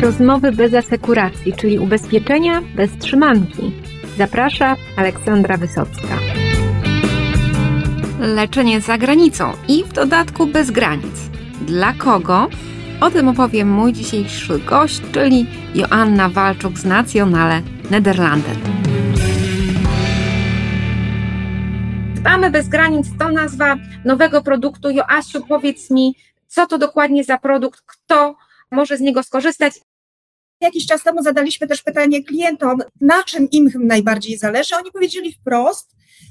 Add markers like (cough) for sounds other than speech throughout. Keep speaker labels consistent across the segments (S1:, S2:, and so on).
S1: Rozmowy bez asekuracji, czyli ubezpieczenia bez trzymanki. Zaprasza Aleksandra Wysocka.
S2: Leczenie za granicą i w dodatku bez granic. Dla kogo? O tym opowie mój dzisiejszy gość, czyli Joanna Walczuk z Nationale Nederlanden. Dbamy bez granic to nazwa nowego produktu. Joasiu, powiedz mi, co to dokładnie za produkt, kto może z niego skorzystać.
S3: Jakiś czas temu zadaliśmy też pytanie klientom, na czym im najbardziej zależy. Oni powiedzieli wprost,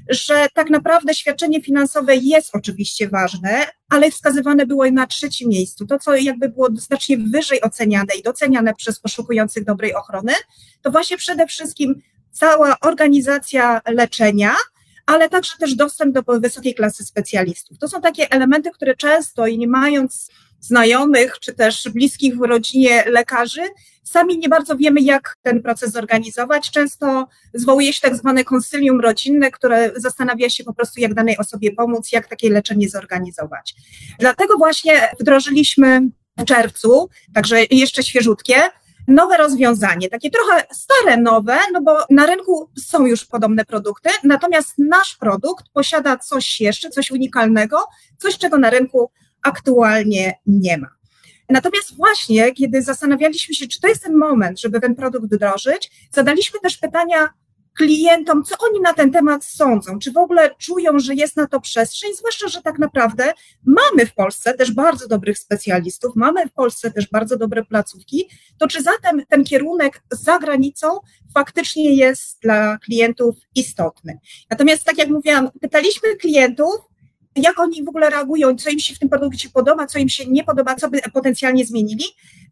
S3: że tak naprawdę świadczenie finansowe jest oczywiście ważne, ale wskazywane było na trzecim miejscu. To, co jakby było znacznie wyżej oceniane i doceniane przez poszukujących dobrej ochrony, to właśnie przede wszystkim cała organizacja leczenia, ale także też dostęp do wysokiej klasy specjalistów. To są takie elementy, które często i nie mając znajomych czy też bliskich w rodzinie lekarzy, sami nie bardzo wiemy, jak ten proces zorganizować. Często zwołuje się tak zwane konsylium rodzinne, które zastanawia się po prostu, jak danej osobie pomóc, jak takie leczenie zorganizować. Dlatego właśnie wdrożyliśmy w czerwcu, także jeszcze świeżutkie, nowe rozwiązanie, takie trochę stare, nowe, no bo na rynku są już podobne produkty, natomiast nasz produkt posiada coś jeszcze, coś unikalnego, coś, czego na rynku aktualnie nie ma. Natomiast właśnie, kiedy zastanawialiśmy się, czy to jest ten moment, żeby ten produkt wdrożyć, zadaliśmy też pytania klientom, co oni na ten temat sądzą, czy w ogóle czują, że jest na to przestrzeń, zwłaszcza, że tak naprawdę mamy w Polsce też bardzo dobrych specjalistów, mamy w Polsce też bardzo dobre placówki, to czy zatem ten kierunek za granicą faktycznie jest dla klientów istotny. Natomiast tak jak mówiłam, pytaliśmy klientów, jak oni w ogóle reagują, co im się w tym produkcie podoba, co im się nie podoba, co by potencjalnie zmienili.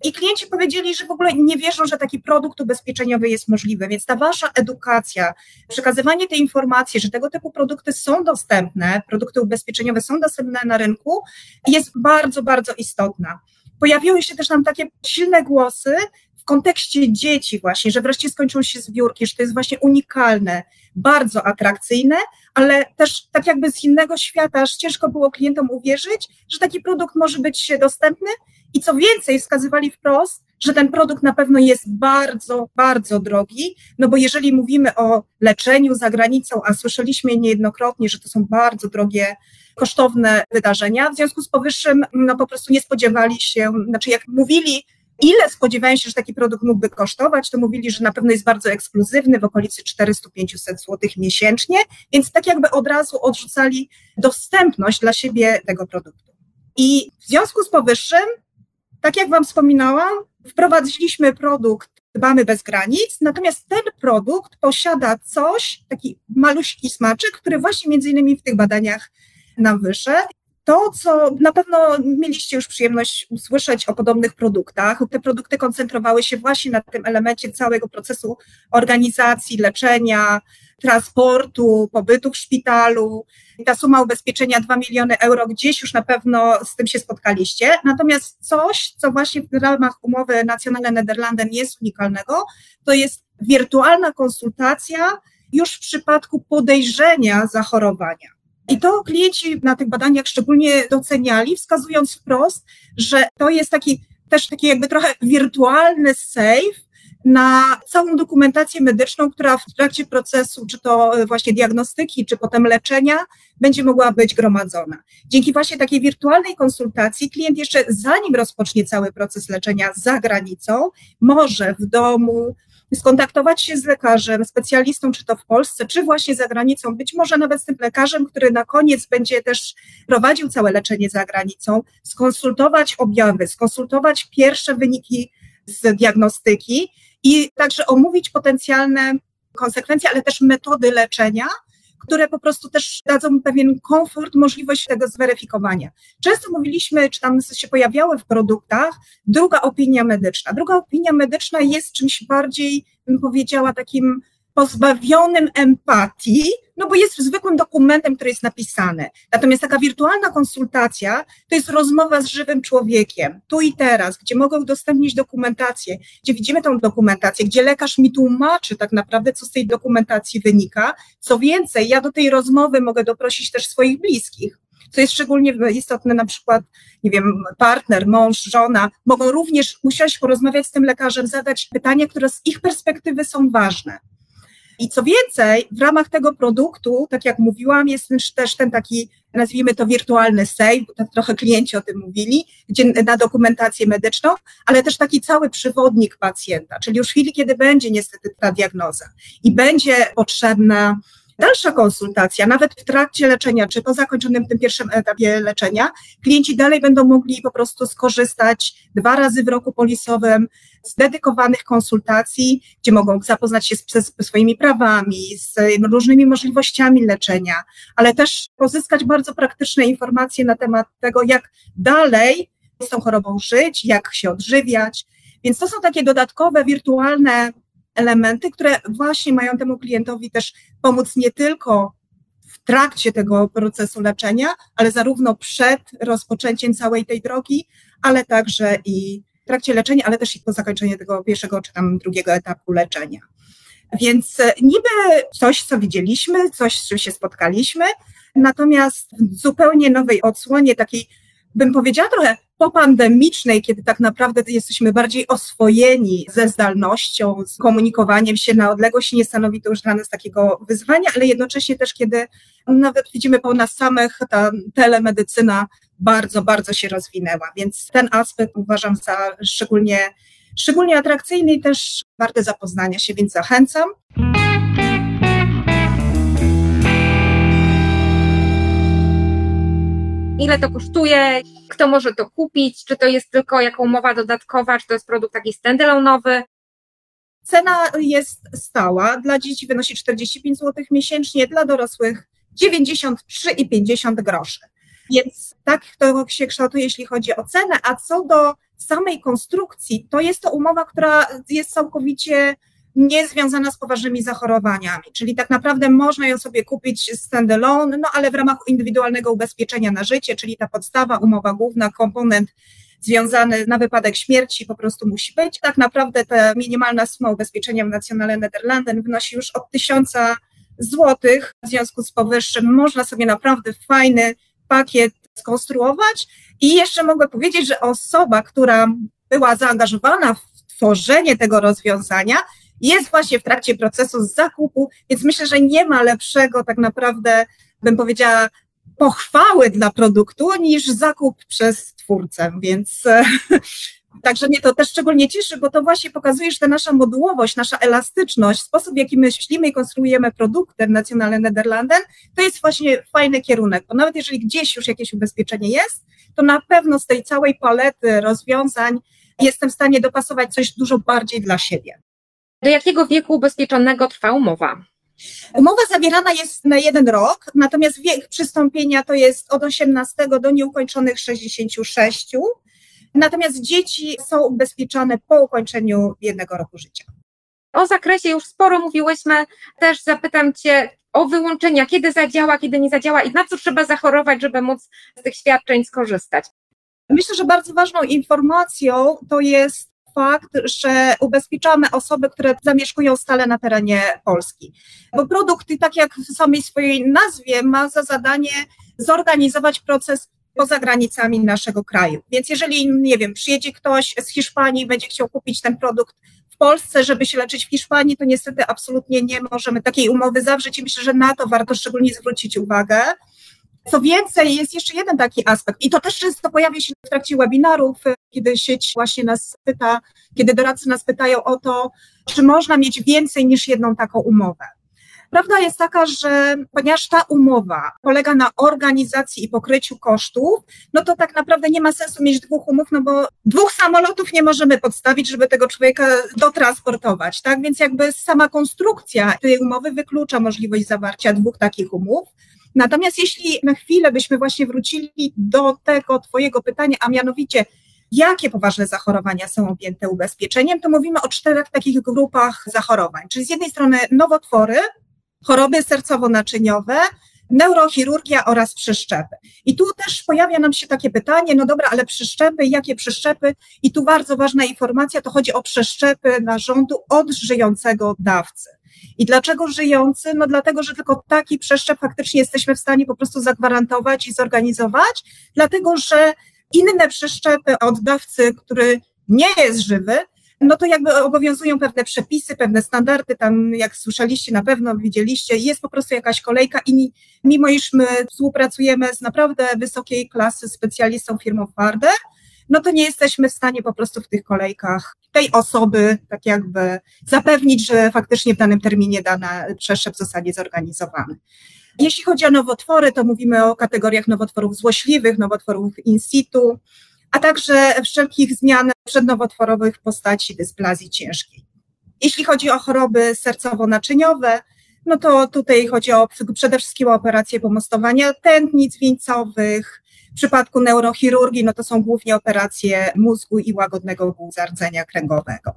S3: I klienci powiedzieli, że w ogóle nie wierzą, że taki produkt ubezpieczeniowy jest możliwy. Więc ta wasza edukacja, przekazywanie tej informacji, że tego typu produkty są dostępne, produkty ubezpieczeniowe są dostępne na rynku, jest bardzo, bardzo istotna. Pojawiły się też nam takie silne głosy, kontekście dzieci właśnie, że wreszcie skończą się zbiórki, że to jest właśnie unikalne, bardzo atrakcyjne, ale też tak jakby z innego świata, aż ciężko było klientom uwierzyć, że taki produkt może być dostępny. I co więcej wskazywali wprost, że ten produkt na pewno jest bardzo, bardzo drogi, no bo jeżeli mówimy o leczeniu za granicą, a słyszeliśmy niejednokrotnie, że to są bardzo drogie, kosztowne wydarzenia, w związku z powyższym, no po prostu nie spodziewali się, znaczy jak mówili Ile spodziewają się, że taki produkt mógłby kosztować, to mówili, że na pewno jest bardzo ekskluzywny, w okolicy 400-500 zł miesięcznie, więc tak jakby od razu odrzucali dostępność dla siebie tego produktu. I w związku z powyższym, tak jak Wam wspominałam, wprowadziliśmy produkt Dbamy bez granic, natomiast ten produkt posiada coś, taki maluśki smaczek, który właśnie między innymi w tych badaniach nam wyszedł. To, co na pewno mieliście już przyjemność usłyszeć o podobnych produktach, te produkty koncentrowały się właśnie na tym elemencie całego procesu organizacji, leczenia, transportu, pobytu w szpitalu. Ta suma ubezpieczenia 2 miliony euro gdzieś już na pewno z tym się spotkaliście. Natomiast coś, co właśnie w ramach umowy Nacjonalne Nederlandem jest unikalnego, to jest wirtualna konsultacja już w przypadku podejrzenia zachorowania. I to klienci na tych badaniach szczególnie doceniali, wskazując wprost, że to jest taki też taki jakby trochę wirtualny safe na całą dokumentację medyczną, która w trakcie procesu, czy to właśnie diagnostyki, czy potem leczenia, będzie mogła być gromadzona. Dzięki właśnie takiej wirtualnej konsultacji klient jeszcze zanim rozpocznie cały proces leczenia za granicą, może w domu, skontaktować się z lekarzem, specjalistą, czy to w Polsce, czy właśnie za granicą, być może nawet z tym lekarzem, który na koniec będzie też prowadził całe leczenie za granicą, skonsultować objawy, skonsultować pierwsze wyniki z diagnostyki i także omówić potencjalne konsekwencje, ale też metody leczenia, które po prostu też dadzą pewien komfort, możliwość tego zweryfikowania. Często mówiliśmy, czy tam się pojawiały w produktach, druga opinia medyczna. Druga opinia medyczna jest czymś bardziej, bym powiedziała, takim pozbawionym empatii, no bo jest zwykłym dokumentem, który jest napisany. Natomiast taka wirtualna konsultacja to jest rozmowa z żywym człowiekiem, tu i teraz, gdzie mogę udostępnić dokumentację, gdzie widzimy tą dokumentację, gdzie lekarz mi tłumaczy tak naprawdę, co z tej dokumentacji wynika. Co więcej, ja do tej rozmowy mogę doprosić też swoich bliskich co jest szczególnie istotne, na przykład, nie wiem, partner, mąż, żona mogą również usiąść, porozmawiać z tym lekarzem, zadać pytania, które z ich perspektywy są ważne. I co więcej, w ramach tego produktu, tak jak mówiłam, jest też ten taki, nazwijmy to wirtualny bo tak trochę klienci o tym mówili, gdzie na dokumentację medyczną, ale też taki cały przewodnik pacjenta, czyli już w chwili, kiedy będzie niestety ta diagnoza i będzie potrzebna Dalsza konsultacja, nawet w trakcie leczenia, czy po zakończonym tym pierwszym etapie leczenia, klienci dalej będą mogli po prostu skorzystać dwa razy w roku polisowym dedykowanych konsultacji, gdzie mogą zapoznać się z, z swoimi prawami, z różnymi możliwościami leczenia, ale też pozyskać bardzo praktyczne informacje na temat tego, jak dalej z tą chorobą żyć, jak się odżywiać. Więc to są takie dodatkowe, wirtualne elementy, które właśnie mają temu klientowi też pomóc nie tylko w trakcie tego procesu leczenia, ale zarówno przed rozpoczęciem całej tej drogi, ale także i w trakcie leczenia, ale też i po zakończeniu tego pierwszego czy tam drugiego etapu leczenia. Więc e, niby coś, co widzieliśmy, coś, z czym się spotkaliśmy, natomiast w zupełnie nowej odsłonie, takiej, bym powiedziała trochę popandemicznej, kiedy tak naprawdę jesteśmy bardziej oswojeni ze zdalnością, z komunikowaniem się na odległość, nie stanowi to już dla nas takiego wyzwania, ale jednocześnie też, kiedy nawet widzimy po nas samych, ta telemedycyna bardzo, bardzo się rozwinęła, więc ten aspekt uważam za szczególnie, szczególnie atrakcyjny i też warte zapoznania się, więc zachęcam.
S2: Ile to kosztuje, kto może to kupić, czy to jest tylko jako umowa dodatkowa, czy to jest produkt taki standalone'owy.
S3: Cena jest stała, dla dzieci wynosi 45 zł miesięcznie, dla dorosłych 93,50 groszy. Więc tak to się kształtuje, jeśli chodzi o cenę, a co do samej konstrukcji, to jest to umowa, która jest całkowicie nie związana z poważnymi zachorowaniami, czyli tak naprawdę można ją sobie kupić standalone, no ale w ramach indywidualnego ubezpieczenia na życie, czyli ta podstawa, umowa główna, komponent związany na wypadek śmierci po prostu musi być. Tak naprawdę ta minimalna suma ubezpieczenia w Nationale Nederlanden wynosi już od tysiąca złotych. W związku z powyższym można sobie naprawdę fajny pakiet skonstruować i jeszcze mogę powiedzieć, że osoba, która była zaangażowana w tworzenie tego rozwiązania, jest właśnie w trakcie procesu zakupu, więc myślę, że nie ma lepszego tak naprawdę, bym powiedziała, pochwały dla produktu niż zakup przez twórcę, więc (laughs) Także mnie to też szczególnie cieszy, bo to właśnie pokazuje, że ta nasza modułowość, nasza elastyczność, sposób w jaki myślimy i konstruujemy produkty w Nederlanden, to jest właśnie fajny kierunek, bo nawet jeżeli gdzieś już jakieś ubezpieczenie jest, to na pewno z tej całej palety rozwiązań jestem w stanie dopasować coś dużo bardziej dla siebie.
S2: Do jakiego wieku ubezpieczonego trwa umowa?
S3: Umowa zawierana jest na jeden rok, natomiast wiek przystąpienia to jest od 18 do nieukończonych 66. Natomiast dzieci są ubezpieczone po ukończeniu jednego roku życia.
S2: O zakresie już sporo mówiłyśmy. Też zapytam Cię o wyłączenia, kiedy zadziała, kiedy nie zadziała i na co trzeba zachorować, żeby móc z tych świadczeń skorzystać.
S3: Myślę, że bardzo ważną informacją to jest fakt, że ubezpieczamy osoby, które zamieszkują stale na terenie Polski. Bo produkt, tak jak w samej swojej nazwie, ma za zadanie zorganizować proces poza granicami naszego kraju. Więc jeżeli, nie wiem, przyjedzie ktoś z Hiszpanii, będzie chciał kupić ten produkt w Polsce, żeby się leczyć w Hiszpanii, to niestety absolutnie nie możemy takiej umowy zawrzeć i myślę, że na to warto szczególnie zwrócić uwagę. Co więcej, jest jeszcze jeden taki aspekt i to też często pojawia się w trakcie webinarów, kiedy sieć właśnie nas pyta, kiedy doradcy nas pytają o to, czy można mieć więcej niż jedną taką umowę. Prawda jest taka, że ponieważ ta umowa polega na organizacji i pokryciu kosztów, no to tak naprawdę nie ma sensu mieć dwóch umów, no bo dwóch samolotów nie możemy podstawić, żeby tego człowieka dotransportować, tak? Więc jakby sama konstrukcja tej umowy wyklucza możliwość zawarcia dwóch takich umów. Natomiast jeśli na chwilę byśmy właśnie wrócili do tego Twojego pytania, a mianowicie, jakie poważne zachorowania są objęte ubezpieczeniem, to mówimy o czterech takich grupach zachorowań. Czyli z jednej strony nowotwory, choroby sercowo-naczyniowe, neurochirurgia oraz przyszczepy. I tu też pojawia nam się takie pytanie, no dobra, ale przyszczepy, jakie przyszczepy? I tu bardzo ważna informacja, to chodzi o przeszczepy narządu od żyjącego dawcy. I dlaczego żyjący? No dlatego, że tylko taki przeszczep faktycznie jesteśmy w stanie po prostu zagwarantować i zorganizować, dlatego że inne przeszczepy od dawcy, który nie jest żywy, no to jakby obowiązują pewne przepisy, pewne standardy, tam jak słyszeliście na pewno, widzieliście, jest po prostu jakaś kolejka i mimo iż my współpracujemy z naprawdę wysokiej klasy specjalistą firmą Farder, no to nie jesteśmy w stanie po prostu w tych kolejkach tej osoby tak jakby zapewnić, że faktycznie w danym terminie dany przeszczep zostanie zorganizowany. Jeśli chodzi o nowotwory, to mówimy o kategoriach nowotworów złośliwych, nowotworów in situ, a także wszelkich zmian przednowotworowych w postaci dysplazji ciężkiej. Jeśli chodzi o choroby sercowo-naczyniowe, no to tutaj chodzi o przede wszystkim o operacje pomostowania tętnic wieńcowych. Przypadku neurochirurgii, no to są głównie operacje mózgu i łagodnego rdzenia kręgowego.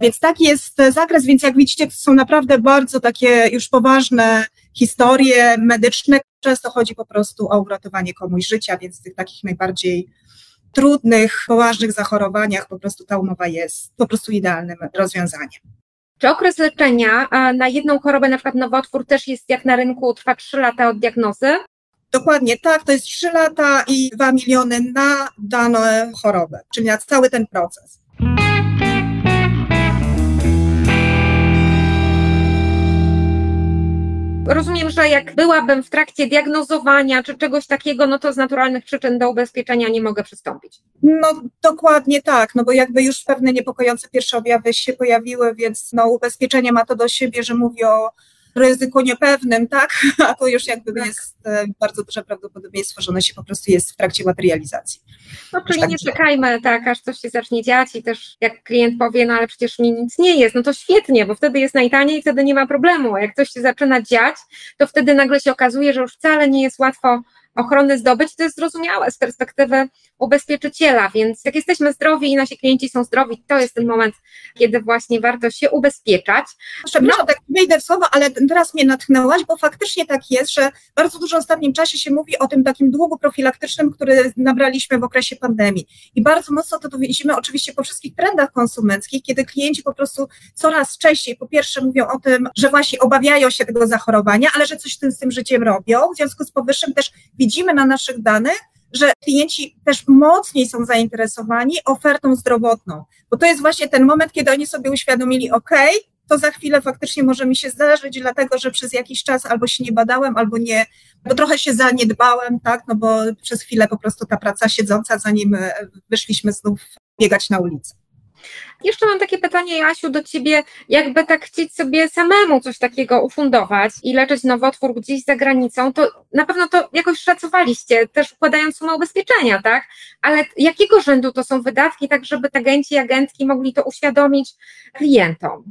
S3: Więc taki jest zakres, więc jak widzicie, to są naprawdę bardzo takie już poważne historie medyczne. Często chodzi po prostu o uratowanie komuś życia, więc tych takich najbardziej trudnych, poważnych zachorowaniach po prostu ta umowa jest po prostu idealnym rozwiązaniem.
S1: Czy okres leczenia na jedną chorobę, na przykład nowotwór, też jest jak na rynku, trwa 3 lata od diagnozy?
S3: Dokładnie tak, to jest 3 lata i 2 miliony na daną chorobę, czyli na cały ten proces.
S1: Rozumiem, że jak byłabym w trakcie diagnozowania czy czegoś takiego, no to z naturalnych przyczyn do ubezpieczenia nie mogę przystąpić.
S3: No dokładnie tak, no bo jakby już pewne niepokojące pierwsze objawy się pojawiły, więc no ubezpieczenie ma to do siebie, że mówi o ryzyku niepewnym, tak? (laughs) A to już jakby tak. jest e, bardzo duże prawdopodobieństwo, że ono się po prostu jest w trakcie materializacji.
S1: No czyli tak nie czekajmy, tak, aż coś się zacznie dziać i też jak klient powie, no ale przecież mi nic nie jest, no to świetnie, bo wtedy jest najtaniej i wtedy nie ma problemu. A jak coś się zaczyna dziać, to wtedy nagle się okazuje, że już wcale nie jest łatwo ochrony zdobyć, to jest zrozumiałe z perspektywy ubezpieczyciela, więc jak jesteśmy zdrowi i nasi klienci są zdrowi, to jest ten moment, kiedy właśnie warto się ubezpieczać.
S3: Przepraszam, no. tak wejdę w słowo, ale teraz mnie natchnęłaś, bo faktycznie tak jest, że bardzo dużo w ostatnim czasie się mówi o tym takim długu profilaktycznym, który nabraliśmy w okresie pandemii. I bardzo mocno to widzimy oczywiście po wszystkich trendach konsumenckich, kiedy klienci po prostu coraz częściej po pierwsze mówią o tym, że właśnie obawiają się tego zachorowania, ale że coś z tym, z tym życiem robią. W związku z powyższym też widzimy na naszych danych, że klienci też mocniej są zainteresowani ofertą zdrowotną, bo to jest właśnie ten moment, kiedy oni sobie uświadomili, OK, to za chwilę faktycznie może mi się zdarzyć, dlatego że przez jakiś czas albo się nie badałem, albo nie, bo trochę się zaniedbałem, tak, no bo przez chwilę po prostu ta praca siedząca, zanim wyszliśmy znów biegać na ulicę.
S1: Jeszcze mam takie pytanie, Jasiu, do ciebie, jakby tak chcieć sobie samemu coś takiego ufundować i leczyć nowotwór gdzieś za granicą, to na pewno to jakoś szacowaliście, też układając sumę ubezpieczenia, tak? Ale jakiego rzędu to są wydatki, tak żeby agenci i agentki mogli to uświadomić klientom?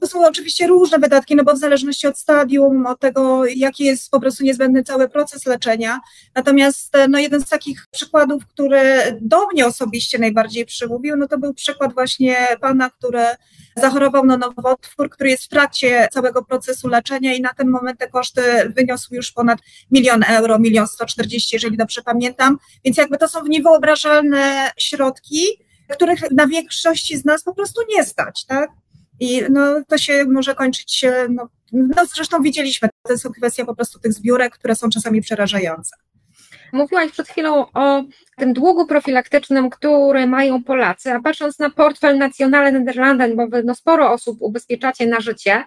S3: To są oczywiście różne wydatki, no bo w zależności od stadium, od tego, jaki jest po prostu niezbędny cały proces leczenia. Natomiast no, jeden z takich przykładów, który do mnie osobiście najbardziej przymówił, no to był przykład właśnie pana, który zachorował na nowotwór, który jest w trakcie całego procesu leczenia i na ten moment te koszty wyniosły już ponad milion euro, milion sto czterdzieści, jeżeli dobrze pamiętam, więc jakby to są niewyobrażalne środki, których na większości z nas po prostu nie stać, tak? I no, to się może kończyć, no, no zresztą widzieliśmy, to jest kwestia po prostu tych zbiórek, które są czasami przerażające.
S1: Mówiłaś przed chwilą o tym długu profilaktycznym, który mają Polacy, a patrząc na portfel Nationale Nederlanden, bo wy no, sporo osób ubezpieczacie na życie,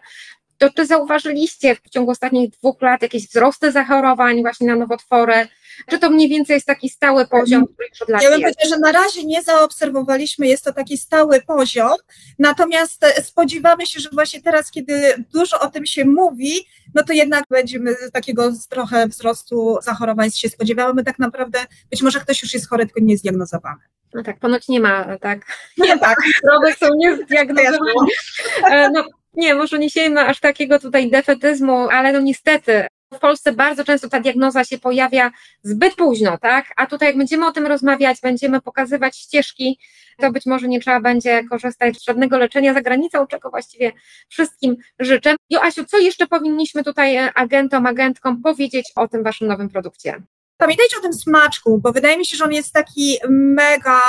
S1: to czy zauważyliście w ciągu ostatnich dwóch lat jakieś wzrosty zachorowań właśnie na nowotwory? Czy to mniej więcej jest taki stały poziom, który już od lat
S3: Ja bym powiedziała, że na razie nie zaobserwowaliśmy, jest to taki stały poziom, natomiast e, spodziewamy się, że właśnie teraz, kiedy dużo o tym się mówi, no to jednak będziemy takiego trochę wzrostu zachorowań się spodziewamy. Tak naprawdę być może ktoś już jest chory, tylko nie zdiagnozowany.
S1: No tak, ponoć nie ma, tak.
S3: Nie tak. (laughs)
S1: Zdrowych są niezdiagnozowani. E, no, nie, może nie siejmy aż takiego tutaj defetyzmu, ale no niestety w Polsce bardzo często ta diagnoza się pojawia zbyt późno, tak? A tutaj jak będziemy o tym rozmawiać, będziemy pokazywać ścieżki, to być może nie trzeba będzie korzystać z żadnego leczenia za granicą, czego właściwie wszystkim życzę. Joasiu, co jeszcze powinniśmy tutaj agentom, agentkom powiedzieć o tym waszym nowym produkcie?
S3: Pamiętajcie o tym smaczku, bo wydaje mi się, że on jest taki mega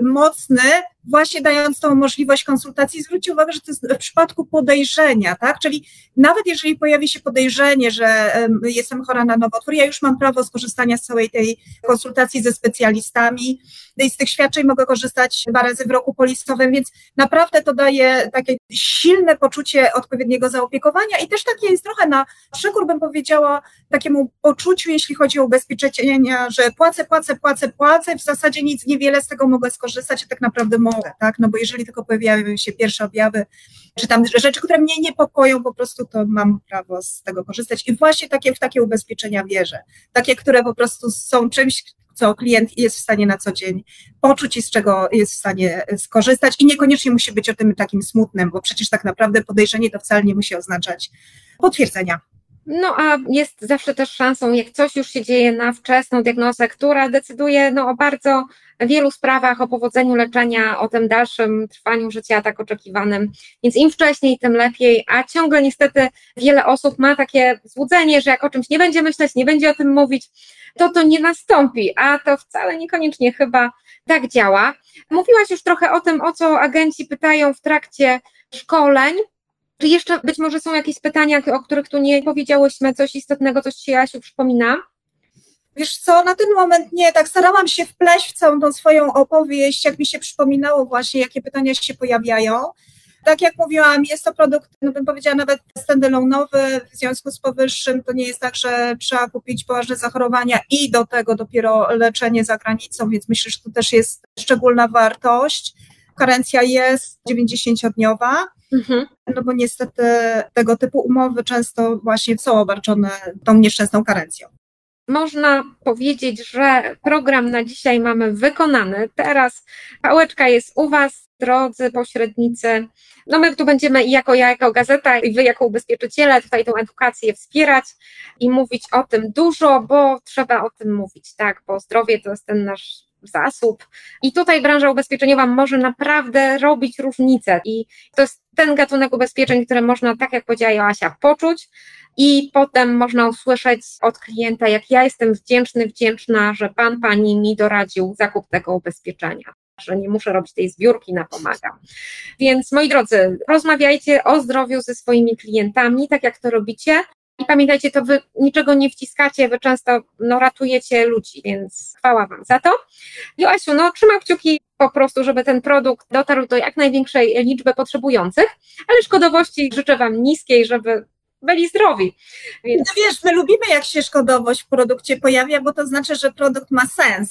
S3: mocny właśnie dając tą możliwość konsultacji, zwróćcie uwagę, że to jest w przypadku podejrzenia, tak? Czyli nawet jeżeli pojawi się podejrzenie, że jestem chora na nowotwór, ja już mam prawo skorzystania z całej tej konsultacji ze specjalistami i z tych świadczeń mogę korzystać dwa razy w roku polisowym, więc naprawdę to daje takie silne poczucie odpowiedniego zaopiekowania i też takie jest trochę na przekór, bym powiedziała, takiemu poczuciu, jeśli chodzi o ubezpieczenia, że płacę, płacę, płacę, płacę, w zasadzie nic niewiele z tego mogę skorzystać, a tak naprawdę mogę, tak? No bo jeżeli tylko pojawiają się pierwsze objawy, czy tam rzeczy, które mnie niepokoją, po prostu to mam prawo z tego korzystać. I właśnie takie, w takie ubezpieczenia wierzę. Takie, które po prostu są czymś, co klient jest w stanie na co dzień poczuć i z czego jest w stanie skorzystać i niekoniecznie musi być o tym takim smutnym, bo przecież tak naprawdę podejrzenie to wcale nie musi oznaczać potwierdzenia.
S1: No a jest zawsze też szansą, jak coś już się dzieje na wczesną diagnozę, która decyduje no, o bardzo wielu sprawach, o powodzeniu leczenia, o tym dalszym trwaniu życia tak oczekiwanym. Więc im wcześniej, tym lepiej, a ciągle niestety wiele osób ma takie złudzenie, że jak o czymś nie będzie myśleć, nie będzie o tym mówić, to to nie nastąpi, a to wcale niekoniecznie chyba tak działa. Mówiłaś już trochę o tym, o co agenci pytają w trakcie szkoleń. Czy jeszcze być może są jakieś pytania, o których tu nie powiedziałyśmy, coś istotnego, coś Ci, Jasiu, przypomina?
S3: Wiesz co, na ten moment nie, tak starałam się wpleść w całą tą swoją opowieść, jak mi się przypominało właśnie, jakie pytania się pojawiają. Tak jak mówiłam, jest to produkt, no bym powiedziała nawet standalone'owy, w związku z powyższym to nie jest tak, że trzeba kupić poważne zachorowania i do tego dopiero leczenie za granicą, więc myślę, że to też jest szczególna wartość. Karencja jest 90-dniowa, mhm. no bo niestety tego typu umowy często właśnie są obarczone tą nieszczęsną karencją
S1: można powiedzieć, że program na dzisiaj mamy wykonany. Teraz pałeczka jest u Was, drodzy pośrednicy. No my tu będziemy i jako ja, jako gazeta, i Wy jako ubezpieczyciele tutaj tą edukację wspierać i mówić o tym dużo, bo trzeba o tym mówić, tak, bo zdrowie to jest ten nasz zasób. I tutaj branża ubezpieczeniowa może naprawdę robić różnicę. I to jest ten gatunek ubezpieczeń, które można, tak jak powiedziała Joasia, poczuć, i potem można usłyszeć od klienta, jak ja jestem wdzięczny, wdzięczna, że pan, pani mi doradził zakup tego ubezpieczenia że nie muszę robić tej zbiórki na pomagam. Więc moi drodzy, rozmawiajcie o zdrowiu ze swoimi klientami, tak jak to robicie. I pamiętajcie, to wy niczego nie wciskacie, wy często no, ratujecie ludzi, więc chwała Wam za to. Joasiu, no trzymam kciuki po prostu, żeby ten produkt dotarł do jak największej liczby potrzebujących, ale szkodowości życzę Wam niskiej, żeby byli zdrowi.
S3: Więc... No wiesz, my lubimy jak się szkodowość w produkcie pojawia, bo to znaczy, że produkt ma sens.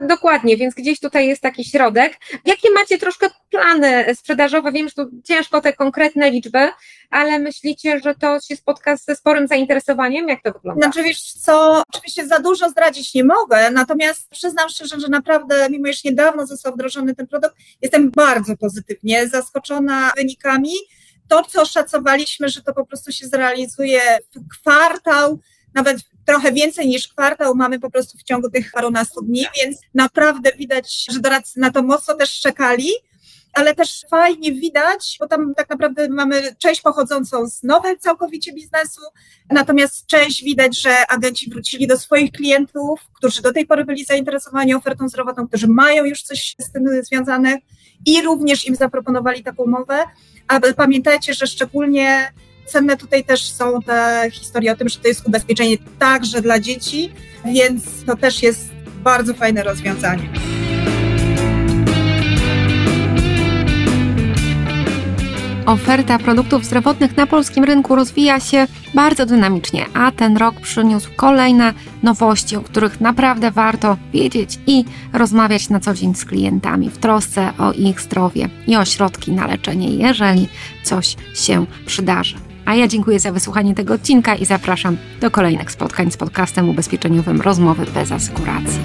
S1: Dokładnie, więc gdzieś tutaj jest taki środek. Jakie macie troszkę plany sprzedażowe? Wiem, że tu ciężko te konkretne liczby, ale myślicie, że to się spotka ze sporym zainteresowaniem? Jak to wygląda?
S3: Znaczy wiesz co, oczywiście za dużo zdradzić nie mogę, natomiast przyznam szczerze, że naprawdę, mimo iż niedawno został wdrożony ten produkt, jestem bardzo pozytywnie zaskoczona wynikami to, co szacowaliśmy, że to po prostu się zrealizuje w kwartał, nawet trochę więcej niż kwartał mamy po prostu w ciągu tych parunastu dni, więc naprawdę widać, że doradcy na to mocno też czekali ale też fajnie widać, bo tam tak naprawdę mamy część pochodzącą z nowego całkowicie biznesu, natomiast część widać, że agenci wrócili do swoich klientów, którzy do tej pory byli zainteresowani ofertą zdrowotną, którzy mają już coś z tym związane i również im zaproponowali taką umowę, ale pamiętajcie, że szczególnie cenne tutaj też są te historie o tym, że to jest ubezpieczenie także dla dzieci, więc to też jest bardzo fajne rozwiązanie.
S2: Oferta produktów zdrowotnych na polskim rynku rozwija się bardzo dynamicznie, a ten rok przyniósł kolejne nowości, o których naprawdę warto wiedzieć i rozmawiać na co dzień z klientami w trosce o ich zdrowie i o środki na leczenie, jeżeli coś się przydarzy. A ja dziękuję za wysłuchanie tego odcinka i zapraszam do kolejnych spotkań z podcastem ubezpieczeniowym Rozmowy bez asekuracji.